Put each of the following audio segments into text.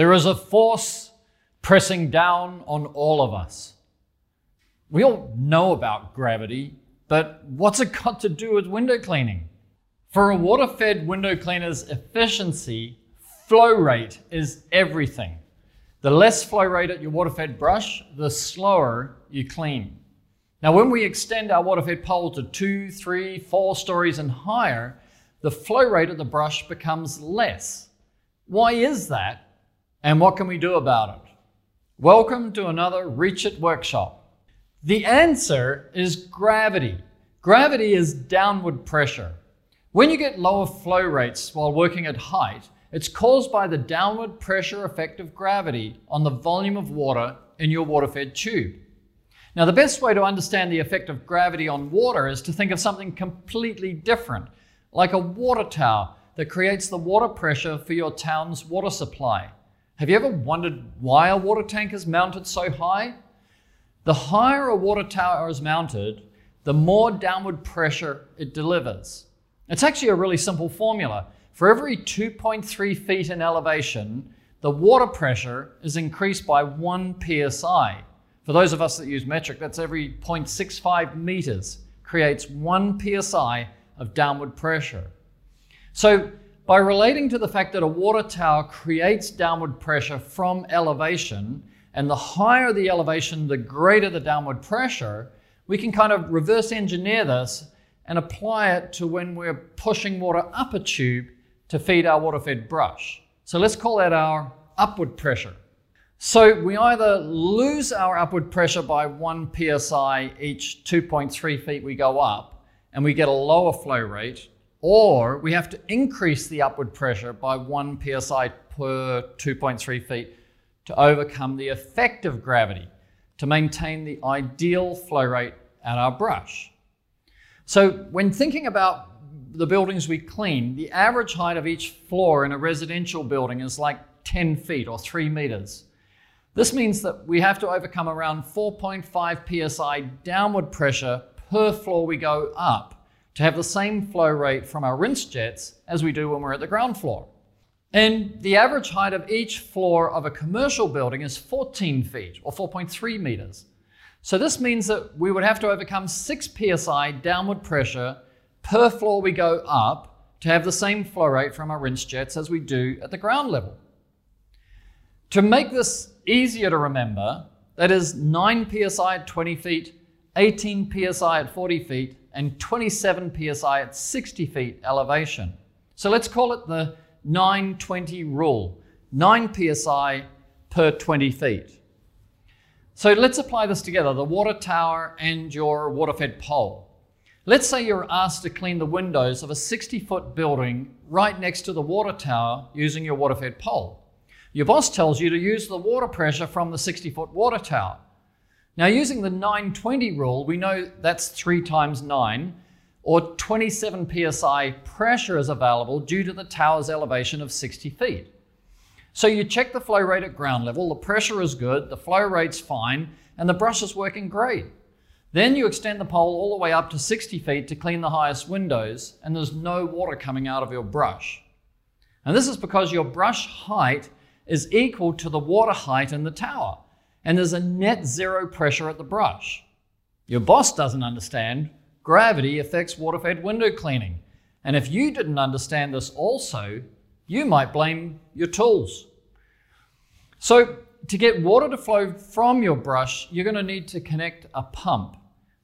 There is a force pressing down on all of us. We all know about gravity, but what's it got to do with window cleaning? For a water fed window cleaner's efficiency, flow rate is everything. The less flow rate at your water fed brush, the slower you clean. Now, when we extend our water fed pole to two, three, four stories and higher, the flow rate of the brush becomes less. Why is that? And what can we do about it? Welcome to another Reach It workshop. The answer is gravity. Gravity is downward pressure. When you get lower flow rates while working at height, it's caused by the downward pressure effect of gravity on the volume of water in your water fed tube. Now, the best way to understand the effect of gravity on water is to think of something completely different, like a water tower that creates the water pressure for your town's water supply. Have you ever wondered why a water tank is mounted so high? The higher a water tower is mounted, the more downward pressure it delivers. It's actually a really simple formula. For every 2.3 feet in elevation, the water pressure is increased by 1 psi. For those of us that use metric, that's every 0.65 meters creates 1 psi of downward pressure. So, by relating to the fact that a water tower creates downward pressure from elevation, and the higher the elevation, the greater the downward pressure, we can kind of reverse engineer this and apply it to when we're pushing water up a tube to feed our water fed brush. So let's call that our upward pressure. So we either lose our upward pressure by 1 psi each 2.3 feet we go up and we get a lower flow rate, or we have to increase the upward pressure by 1 psi per 2.3 feet to overcome the effect of gravity to maintain the ideal flow rate at our brush. So when thinking about the buildings we clean, the average height of each floor in a residential building is like 10 feet or 3 meters. This means that we have to overcome around 4.5 psi downward pressure per floor we go up to have the same flow rate from our rinse jets as we do when we're at the ground floor. And the average height of each floor of a commercial building is 14 feet or 4.3 meters. So this means that we would have to overcome 6 psi downward pressure per floor we go up to have the same flow rate from our rinse jets as we do at the ground level. To make this easier to remember, that is 9 psi at 20 feet, 18 psi at 40 feet, and 27 psi at 60 feet elevation. So let's call it the 920 rule 9 psi per 20 feet. So let's apply this together the water tower and your water fed pole. Let's say you're asked to clean the windows of a 60 foot building right next to the water tower using your water fed pole. Your boss tells you to use the water pressure from the 60 foot water tower. Now, using the 920 rule, we know that's 3 times 9, or 27 psi pressure is available due to the tower's elevation of 60 feet. So you check the flow rate at ground level, the pressure is good, the flow rate's fine, and the brush is working great. Then you extend the pole all the way up to 60 feet to clean the highest windows, and there's no water coming out of your brush. And this is because your brush height is equal to the water height in the tower, and there's a net zero pressure at the brush. Your boss doesn't understand gravity affects water fed window cleaning, and if you didn't understand this also, you might blame your tools. So, to get water to flow from your brush, you're going to need to connect a pump.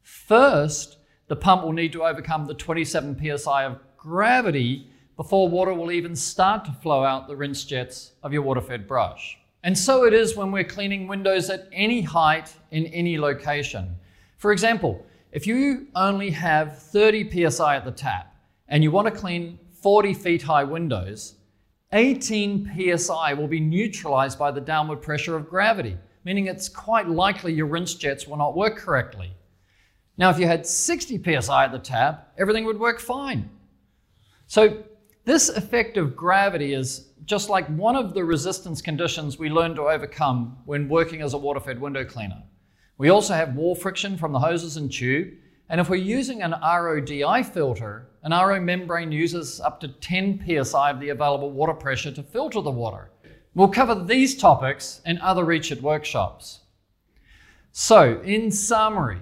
First, the pump will need to overcome the 27 psi of gravity before water will even start to flow out the rinse jets of your water fed brush. And so it is when we're cleaning windows at any height in any location. For example, if you only have 30 psi at the tap and you want to clean 40 feet high windows, 18 psi will be neutralized by the downward pressure of gravity, meaning it's quite likely your rinse jets will not work correctly. Now, if you had 60 psi at the tap, everything would work fine. So, this effect of gravity is just like one of the resistance conditions we learn to overcome when working as a water fed window cleaner. We also have wall friction from the hoses and tube, and if we're using an RODI filter, an RO membrane uses up to 10 psi of the available water pressure to filter the water, We'll cover these topics in other Reach It workshops. So, in summary,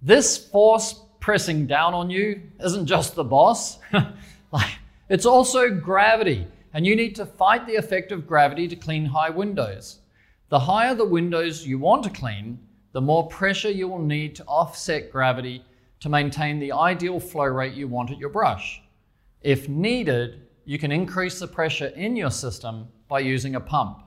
this force pressing down on you isn't just the boss, like, it's also gravity, and you need to fight the effect of gravity to clean high windows. The higher the windows you want to clean, the more pressure you will need to offset gravity to maintain the ideal flow rate you want at your brush. If needed, you can increase the pressure in your system by using a pump.